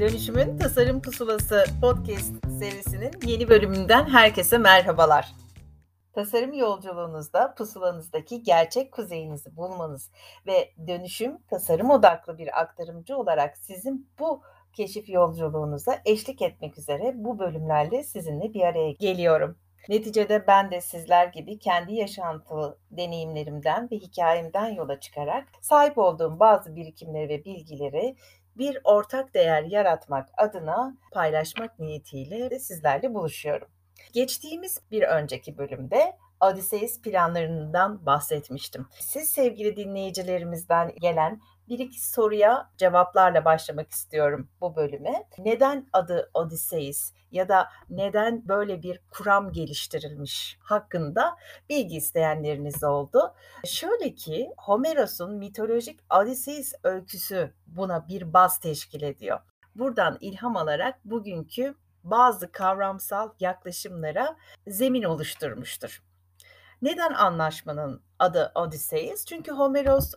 Dönüşümün Tasarım Pusulası podcast serisinin yeni bölümünden herkese merhabalar. Tasarım yolculuğunuzda pusulanızdaki gerçek kuzeyinizi bulmanız ve dönüşüm tasarım odaklı bir aktarımcı olarak sizin bu keşif yolculuğunuza eşlik etmek üzere bu bölümlerle sizinle bir araya geliyorum. Neticede ben de sizler gibi kendi yaşantı deneyimlerimden ve hikayemden yola çıkarak sahip olduğum bazı birikimleri ve bilgileri bir ortak değer yaratmak adına paylaşmak niyetiyle sizlerle buluşuyorum. Geçtiğimiz bir önceki bölümde Odysseus planlarından bahsetmiştim. Siz sevgili dinleyicilerimizden gelen bir iki soruya cevaplarla başlamak istiyorum bu bölüme. Neden adı Odysseus ya da neden böyle bir kuram geliştirilmiş hakkında bilgi isteyenleriniz oldu. Şöyle ki Homeros'un mitolojik Odysseus öyküsü buna bir baz teşkil ediyor. Buradan ilham alarak bugünkü bazı kavramsal yaklaşımlara zemin oluşturmuştur. Neden anlaşmanın adı Odysseus? Çünkü Homeros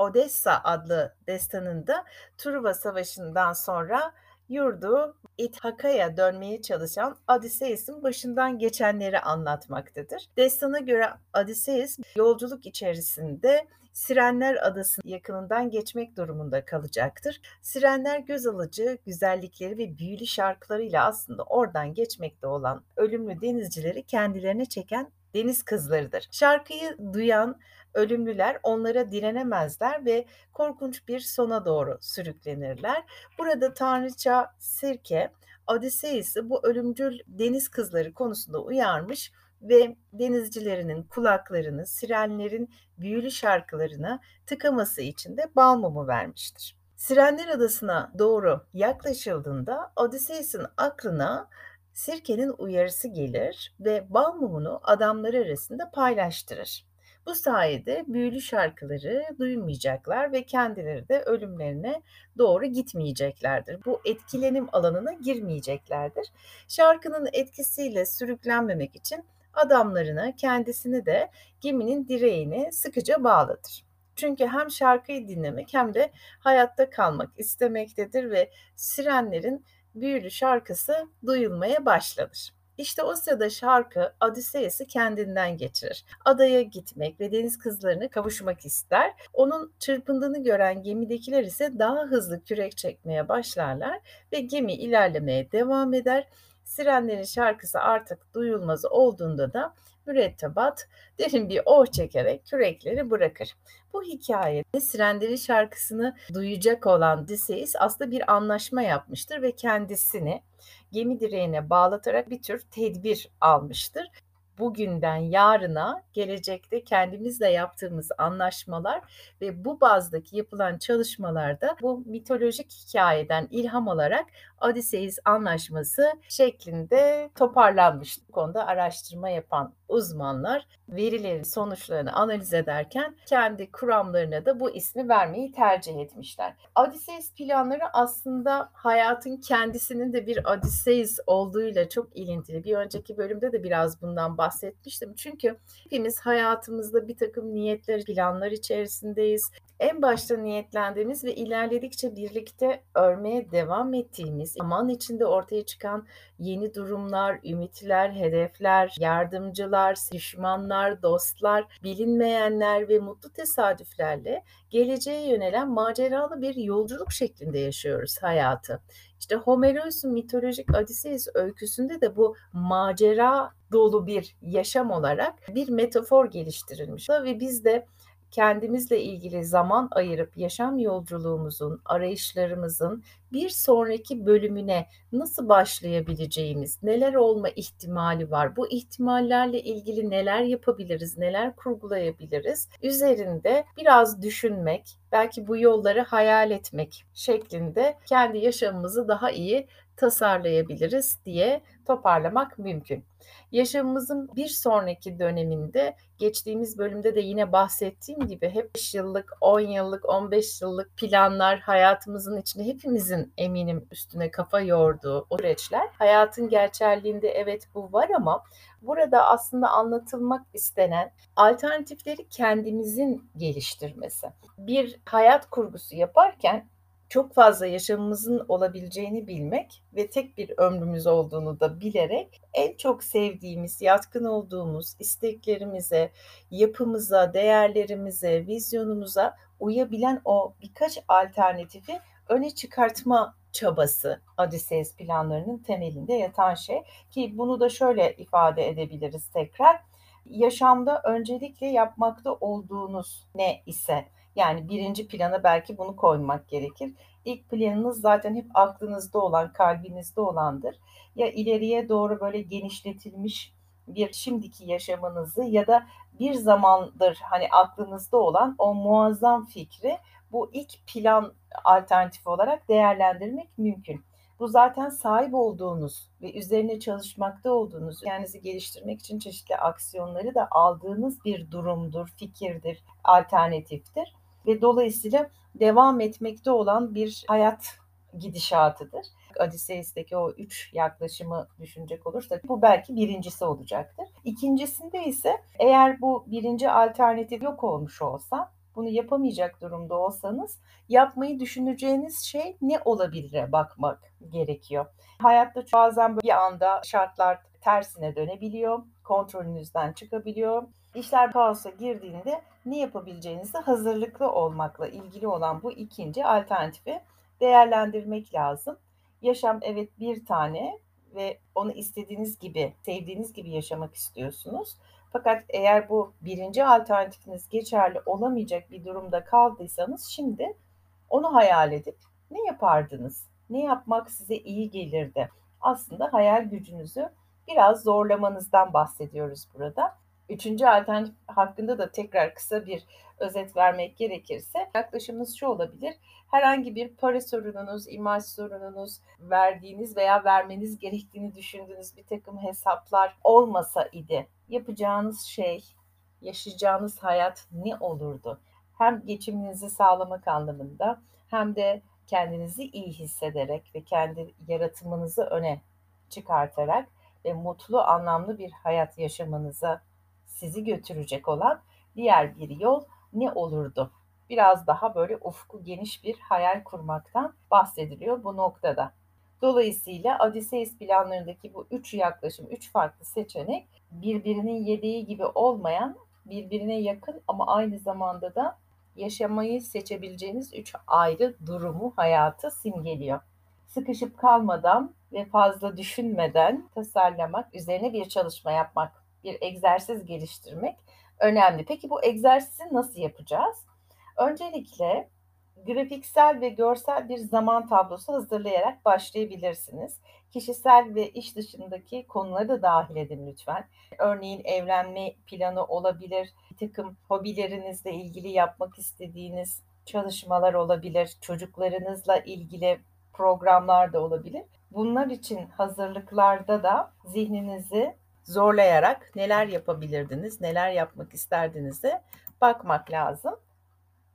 Odessa adlı destanında Truva Savaşı'ndan sonra yurdu İthaka'ya dönmeye çalışan Odysseus'un başından geçenleri anlatmaktadır. Destana göre Odysseus yolculuk içerisinde Sirenler Adası yakınından geçmek durumunda kalacaktır. Sirenler göz alıcı güzellikleri ve büyülü şarkılarıyla aslında oradan geçmekte olan ölümlü denizcileri kendilerine çeken deniz kızlarıdır. Şarkıyı duyan ölümlüler onlara direnemezler ve korkunç bir sona doğru sürüklenirler. Burada tanrıça Sirke Odysseus'ı bu ölümcül deniz kızları konusunda uyarmış ve denizcilerinin kulaklarını sirenlerin büyülü şarkılarına tıkaması için de bal mumu vermiştir. Sirenler Adası'na doğru yaklaşıldığında Odysseus'un aklına Sirke'nin uyarısı gelir ve bal mumunu adamları arasında paylaştırır. Bu sayede büyülü şarkıları duymayacaklar ve kendileri de ölümlerine doğru gitmeyeceklerdir. Bu etkilenim alanına girmeyeceklerdir. Şarkının etkisiyle sürüklenmemek için adamlarına kendisini de geminin direğine sıkıca bağladır. Çünkü hem şarkıyı dinlemek hem de hayatta kalmak istemektedir ve sirenlerin büyülü şarkısı duyulmaya başlanır. İşte o sırada şarkı Odysseus'ı kendinden geçirir. Adaya gitmek ve deniz kızlarını kavuşmak ister. Onun çırpındığını gören gemidekiler ise daha hızlı kürek çekmeye başlarlar ve gemi ilerlemeye devam eder. Sirenlerin şarkısı artık duyulmaz olduğunda da mürettebat derin bir oh çekerek kürekleri bırakır. Bu hikayede Sirenlerin şarkısını duyacak olan Odysseus aslında bir anlaşma yapmıştır ve kendisini gemi direğine bağlatarak bir tür tedbir almıştır bugünden yarına gelecekte kendimizle yaptığımız anlaşmalar ve bu bazdaki yapılan çalışmalarda bu mitolojik hikayeden ilham alarak Odysseus Anlaşması şeklinde toparlanmış. Bu konuda araştırma yapan uzmanlar verilerin sonuçlarını analiz ederken kendi kuramlarına da bu ismi vermeyi tercih etmişler. Odysseus planları aslında hayatın kendisinin de bir Odysseus olduğuyla çok ilintili. Bir önceki bölümde de biraz bundan bahsetmiştim. Çünkü hepimiz hayatımızda bir takım niyetler, planlar içerisindeyiz. En başta niyetlendiğimiz ve ilerledikçe birlikte örmeye devam ettiğimiz zaman içinde ortaya çıkan yeni durumlar, ümitler, hedefler, yardımcılar, düşmanlar, dostlar, bilinmeyenler ve mutlu tesadüflerle geleceğe yönelen maceralı bir yolculuk şeklinde yaşıyoruz hayatı. İşte Homeros'un mitolojik Odysseus öyküsünde de bu macera dolu bir yaşam olarak bir metafor geliştirilmiş ve biz de kendimizle ilgili zaman ayırıp yaşam yolculuğumuzun, arayışlarımızın bir sonraki bölümüne nasıl başlayabileceğimiz, neler olma ihtimali var, bu ihtimallerle ilgili neler yapabiliriz, neler kurgulayabiliriz üzerinde biraz düşünmek, belki bu yolları hayal etmek şeklinde kendi yaşamımızı daha iyi tasarlayabiliriz diye toparlamak mümkün. Yaşamımızın bir sonraki döneminde geçtiğimiz bölümde de yine bahsettiğim gibi hep 5 yıllık, 10 yıllık, 15 yıllık planlar hayatımızın içinde hepimizin eminim üstüne kafa yorduğu o süreçler. Hayatın gerçekliğinde evet bu var ama burada aslında anlatılmak istenen alternatifleri kendimizin geliştirmesi. Bir hayat kurgusu yaparken çok fazla yaşamımızın olabileceğini bilmek ve tek bir ömrümüz olduğunu da bilerek en çok sevdiğimiz, yatkın olduğumuz isteklerimize, yapımıza, değerlerimize, vizyonumuza uyabilen o birkaç alternatifi öne çıkartma çabası Odysseus planlarının temelinde yatan şey ki bunu da şöyle ifade edebiliriz tekrar. Yaşamda öncelikle yapmakta olduğunuz ne ise yani birinci plana belki bunu koymak gerekir. İlk planınız zaten hep aklınızda olan, kalbinizde olandır. Ya ileriye doğru böyle genişletilmiş bir şimdiki yaşamınızı ya da bir zamandır hani aklınızda olan o muazzam fikri bu ilk plan alternatifi olarak değerlendirmek mümkün. Bu zaten sahip olduğunuz ve üzerine çalışmakta olduğunuz, kendinizi geliştirmek için çeşitli aksiyonları da aldığınız bir durumdur, fikirdir, alternatiftir ve dolayısıyla devam etmekte olan bir hayat gidişatıdır. Odysseus'teki o üç yaklaşımı düşünecek olursak bu belki birincisi olacaktır. İkincisinde ise eğer bu birinci alternatif yok olmuş olsa bunu yapamayacak durumda olsanız yapmayı düşüneceğiniz şey ne olabilire bakmak gerekiyor. Hayatta bazen bir anda şartlar tersine dönebiliyor, kontrolünüzden çıkabiliyor. İşler kaosa girdiğinde ne yapabileceğinizi hazırlıklı olmakla ilgili olan bu ikinci alternatifi değerlendirmek lazım. Yaşam evet bir tane ve onu istediğiniz gibi, sevdiğiniz gibi yaşamak istiyorsunuz. Fakat eğer bu birinci alternatifiniz geçerli olamayacak bir durumda kaldıysanız şimdi onu hayal edip ne yapardınız? Ne yapmak size iyi gelirdi? Aslında hayal gücünüzü biraz zorlamanızdan bahsediyoruz burada. Üçüncü alternatif hakkında da tekrar kısa bir özet vermek gerekirse yaklaşımınız şu olabilir. Herhangi bir para sorununuz, imaj sorununuz, verdiğiniz veya vermeniz gerektiğini düşündüğünüz bir takım hesaplar olmasa idi yapacağınız şey, yaşayacağınız hayat ne olurdu? Hem geçiminizi sağlamak anlamında hem de kendinizi iyi hissederek ve kendi yaratımınızı öne çıkartarak ve mutlu, anlamlı bir hayat yaşamanıza sizi götürecek olan diğer bir yol ne olurdu? Biraz daha böyle ufku geniş bir hayal kurmaktan bahsediliyor bu noktada. Dolayısıyla Odysseus planlarındaki bu üç yaklaşım, üç farklı seçenek birbirinin yedeği gibi olmayan, birbirine yakın ama aynı zamanda da yaşamayı seçebileceğiniz üç ayrı durumu, hayatı simgeliyor. Sıkışıp kalmadan ve fazla düşünmeden tasarlamak, üzerine bir çalışma yapmak, bir egzersiz geliştirmek önemli. Peki bu egzersizi nasıl yapacağız? Öncelikle grafiksel ve görsel bir zaman tablosu hazırlayarak başlayabilirsiniz. Kişisel ve iş dışındaki konuları da dahil edin lütfen. Örneğin evlenme planı olabilir, bir takım hobilerinizle ilgili yapmak istediğiniz çalışmalar olabilir, çocuklarınızla ilgili programlar da olabilir. Bunlar için hazırlıklarda da zihninizi zorlayarak neler yapabilirdiniz, neler yapmak isterdinize bakmak lazım.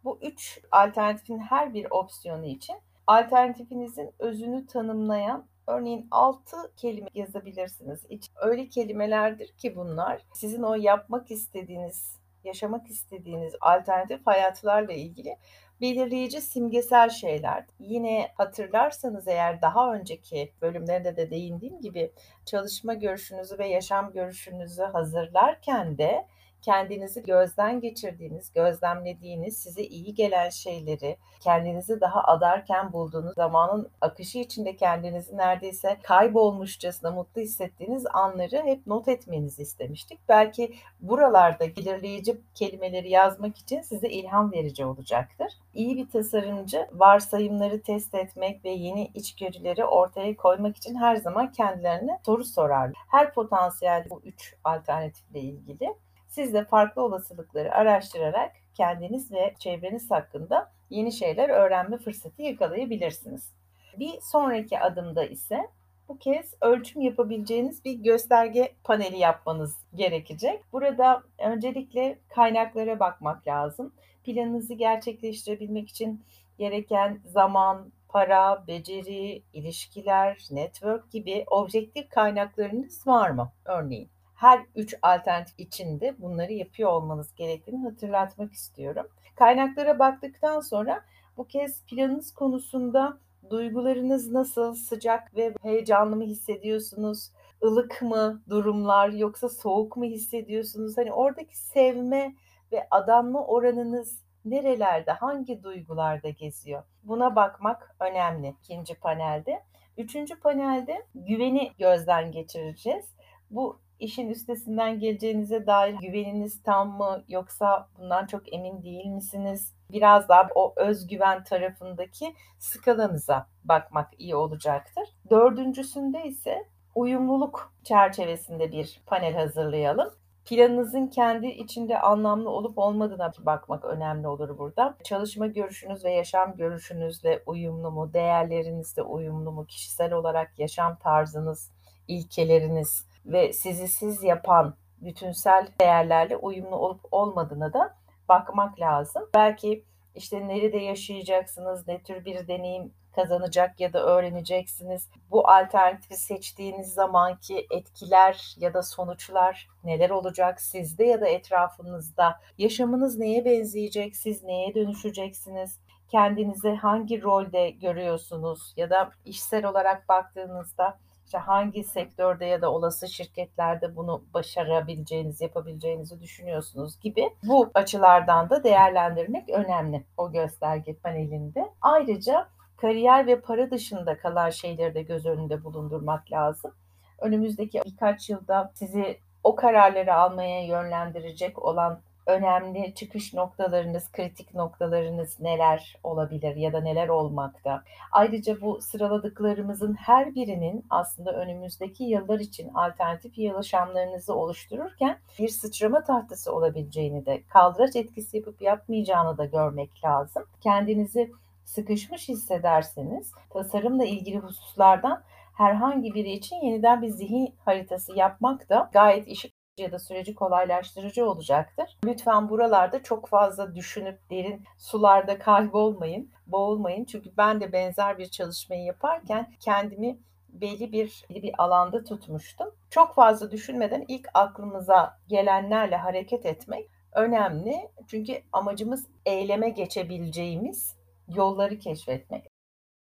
Bu üç alternatifin her bir opsiyonu için alternatifinizin özünü tanımlayan örneğin altı kelime yazabilirsiniz. Öyle kelimelerdir ki bunlar sizin o yapmak istediğiniz, yaşamak istediğiniz alternatif hayatlarla ilgili belirleyici simgesel şeyler. Yine hatırlarsanız eğer daha önceki bölümlerde de değindiğim gibi çalışma görüşünüzü ve yaşam görüşünüzü hazırlarken de kendinizi gözden geçirdiğiniz, gözlemlediğiniz, size iyi gelen şeyleri, kendinizi daha adarken bulduğunuz zamanın akışı içinde kendinizi neredeyse kaybolmuşçasına mutlu hissettiğiniz anları hep not etmenizi istemiştik. Belki buralarda belirleyici kelimeleri yazmak için size ilham verici olacaktır. İyi bir tasarımcı varsayımları test etmek ve yeni içgörüleri ortaya koymak için her zaman kendilerine soru sorar. Her potansiyel bu üç alternatifle ilgili siz de farklı olasılıkları araştırarak kendiniz ve çevreniz hakkında yeni şeyler öğrenme fırsatı yakalayabilirsiniz. Bir sonraki adımda ise bu kez ölçüm yapabileceğiniz bir gösterge paneli yapmanız gerekecek. Burada öncelikle kaynaklara bakmak lazım. Planınızı gerçekleştirebilmek için gereken zaman, para, beceri, ilişkiler, network gibi objektif kaynaklarınız var mı örneğin? Her üç alternatif içinde bunları yapıyor olmanız gerektiğini hatırlatmak istiyorum. Kaynaklara baktıktan sonra Bu kez planınız konusunda duygularınız nasıl? Sıcak ve heyecanlı mı hissediyorsunuz? Ilık mı durumlar yoksa soğuk mu hissediyorsunuz? Hani oradaki sevme ve adanma oranınız nerelerde, hangi duygularda geziyor? Buna bakmak önemli ikinci panelde. Üçüncü panelde güveni gözden geçireceğiz. Bu işin üstesinden geleceğinize dair güveniniz tam mı yoksa bundan çok emin değil misiniz? Biraz daha o özgüven tarafındaki skalanıza bakmak iyi olacaktır. Dördüncüsünde ise uyumluluk çerçevesinde bir panel hazırlayalım. Planınızın kendi içinde anlamlı olup olmadığına bakmak önemli olur burada. Çalışma görüşünüz ve yaşam görüşünüzle uyumlu mu, değerlerinizle uyumlu mu, kişisel olarak yaşam tarzınız, ilkeleriniz ve sizi siz yapan bütünsel değerlerle uyumlu olup olmadığına da bakmak lazım. Belki işte nerede yaşayacaksınız, ne tür bir deneyim kazanacak ya da öğreneceksiniz. Bu alternatifi seçtiğiniz zamanki etkiler ya da sonuçlar neler olacak sizde ya da etrafınızda? Yaşamınız neye benzeyecek? Siz neye dönüşeceksiniz? Kendinizi hangi rolde görüyorsunuz ya da işsel olarak baktığınızda işte hangi sektörde ya da olası şirketlerde bunu başarabileceğinizi, yapabileceğinizi düşünüyorsunuz gibi bu açılardan da değerlendirmek önemli o gösterge panelinde. Ayrıca kariyer ve para dışında kalan şeyleri de göz önünde bulundurmak lazım. Önümüzdeki birkaç yılda sizi o kararları almaya yönlendirecek olan önemli çıkış noktalarınız, kritik noktalarınız neler olabilir ya da neler olmakta? Ayrıca bu sıraladıklarımızın her birinin aslında önümüzdeki yıllar için alternatif yaşamlarınızı oluştururken bir sıçrama tahtası olabileceğini de, kaldıraç etkisi yapıp yapmayacağını da görmek lazım. Kendinizi sıkışmış hissederseniz tasarımla ilgili hususlardan herhangi biri için yeniden bir zihin haritası yapmak da gayet işi ya da süreci kolaylaştırıcı olacaktır. Lütfen buralarda çok fazla düşünüp derin sularda kaybolmayın, boğulmayın. Çünkü ben de benzer bir çalışmayı yaparken kendimi belli bir belli bir alanda tutmuştum. Çok fazla düşünmeden ilk aklımıza gelenlerle hareket etmek önemli. Çünkü amacımız eyleme geçebileceğimiz yolları keşfetmek.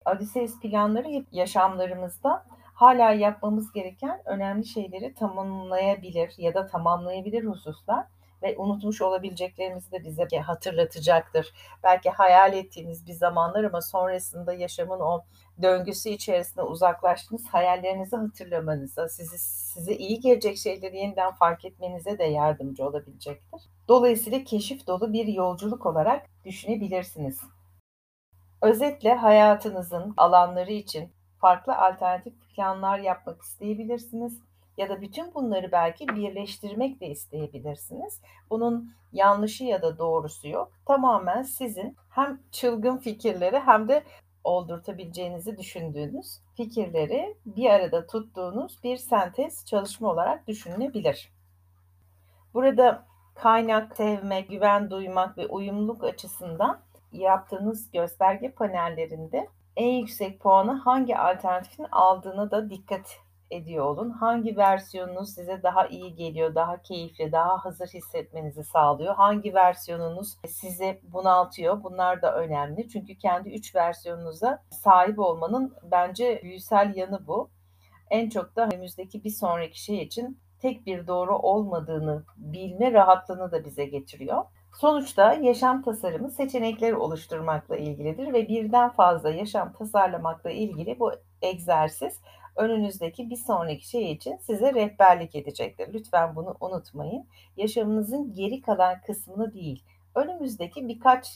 Odysseus planları hep yaşamlarımızda hala yapmamız gereken önemli şeyleri tamamlayabilir ya da tamamlayabilir hususlar ve unutmuş olabileceklerimizi de bize hatırlatacaktır. Belki hayal ettiğiniz bir zamanlar ama sonrasında yaşamın o döngüsü içerisinde uzaklaştığınız hayallerinizi hatırlamanıza, sizi, size iyi gelecek şeyleri yeniden fark etmenize de yardımcı olabilecektir. Dolayısıyla keşif dolu bir yolculuk olarak düşünebilirsiniz. Özetle hayatınızın alanları için farklı alternatif planlar yapmak isteyebilirsiniz ya da bütün bunları belki birleştirmek de isteyebilirsiniz. Bunun yanlışı ya da doğrusu yok. Tamamen sizin hem çılgın fikirleri hem de oldurtabileceğinizi düşündüğünüz fikirleri bir arada tuttuğunuz bir sentez çalışma olarak düşünülebilir. Burada kaynak, sevmek, güven duymak ve uyumluluk açısından yaptığınız gösterge panellerinde en yüksek puanı hangi alternatifin aldığını da dikkat ediyor olun. Hangi versiyonunuz size daha iyi geliyor, daha keyifli, daha hazır hissetmenizi sağlıyor? Hangi versiyonunuz sizi bunaltıyor? Bunlar da önemli. Çünkü kendi üç versiyonunuza sahip olmanın bence büyüsel yanı bu. En çok da önümüzdeki bir sonraki şey için tek bir doğru olmadığını bilme rahatlığını da bize getiriyor. Sonuçta yaşam tasarımı seçenekleri oluşturmakla ilgilidir ve birden fazla yaşam tasarlamakla ilgili bu egzersiz önünüzdeki bir sonraki şey için size rehberlik edecektir. Lütfen bunu unutmayın. Yaşamınızın geri kalan kısmını değil, önümüzdeki birkaç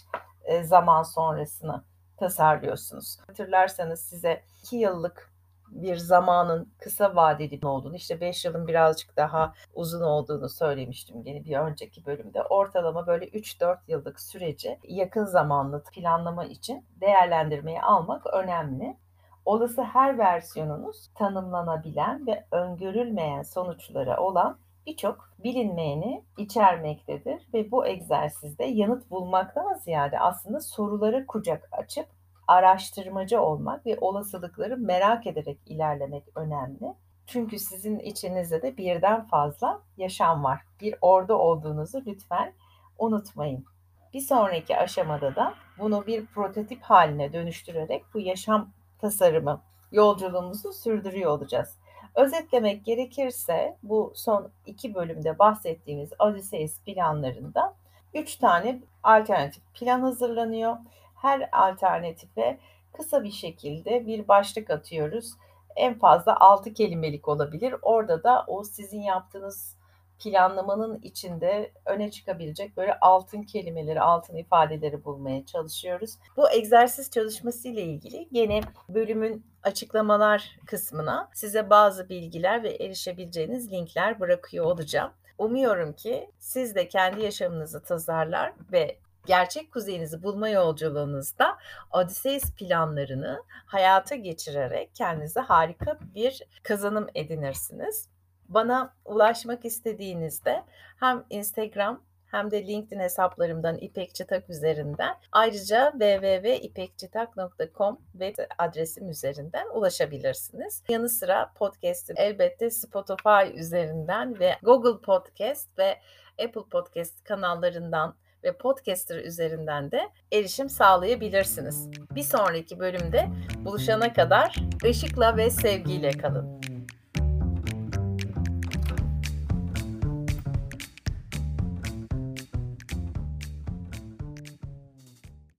e, zaman sonrasını tasarlıyorsunuz. Hatırlarsanız size 2 yıllık bir zamanın kısa vadeli olduğunu, işte 5 yılın birazcık daha uzun olduğunu söylemiştim yine bir önceki bölümde. Ortalama böyle 3-4 yıllık süreci yakın zamanlı planlama için değerlendirmeye almak önemli. Olası her versiyonunuz tanımlanabilen ve öngörülmeyen sonuçları olan birçok bilinmeyeni içermektedir ve bu egzersizde yanıt bulmaktan ziyade aslında soruları kucak açıp araştırmacı olmak ve olasılıkları merak ederek ilerlemek önemli. Çünkü sizin içinizde de birden fazla yaşam var. Bir orada olduğunuzu lütfen unutmayın. Bir sonraki aşamada da bunu bir prototip haline dönüştürerek bu yaşam tasarımı yolculuğumuzu sürdürüyor olacağız. Özetlemek gerekirse bu son iki bölümde bahsettiğimiz Odysseus planlarında üç tane alternatif plan hazırlanıyor. Her alternatife kısa bir şekilde bir başlık atıyoruz. En fazla altı kelimelik olabilir. Orada da o sizin yaptığınız planlamanın içinde öne çıkabilecek böyle altın kelimeleri, altın ifadeleri bulmaya çalışıyoruz. Bu egzersiz çalışması ile ilgili gene bölümün açıklamalar kısmına size bazı bilgiler ve erişebileceğiniz linkler bırakıyor olacağım. Umuyorum ki siz de kendi yaşamınızı tasarlar ve gerçek kuzeyinizi bulma yolculuğunuzda Odysseus planlarını hayata geçirerek kendinize harika bir kazanım edinirsiniz. Bana ulaşmak istediğinizde hem Instagram hem de LinkedIn hesaplarımdan İpek Çıtak üzerinden ayrıca www.ipekçitak.com web adresim üzerinden ulaşabilirsiniz. Yanı sıra podcast'im elbette Spotify üzerinden ve Google Podcast ve Apple Podcast kanallarından ve podcaster üzerinden de erişim sağlayabilirsiniz. Bir sonraki bölümde buluşana kadar ışıkla ve sevgiyle kalın.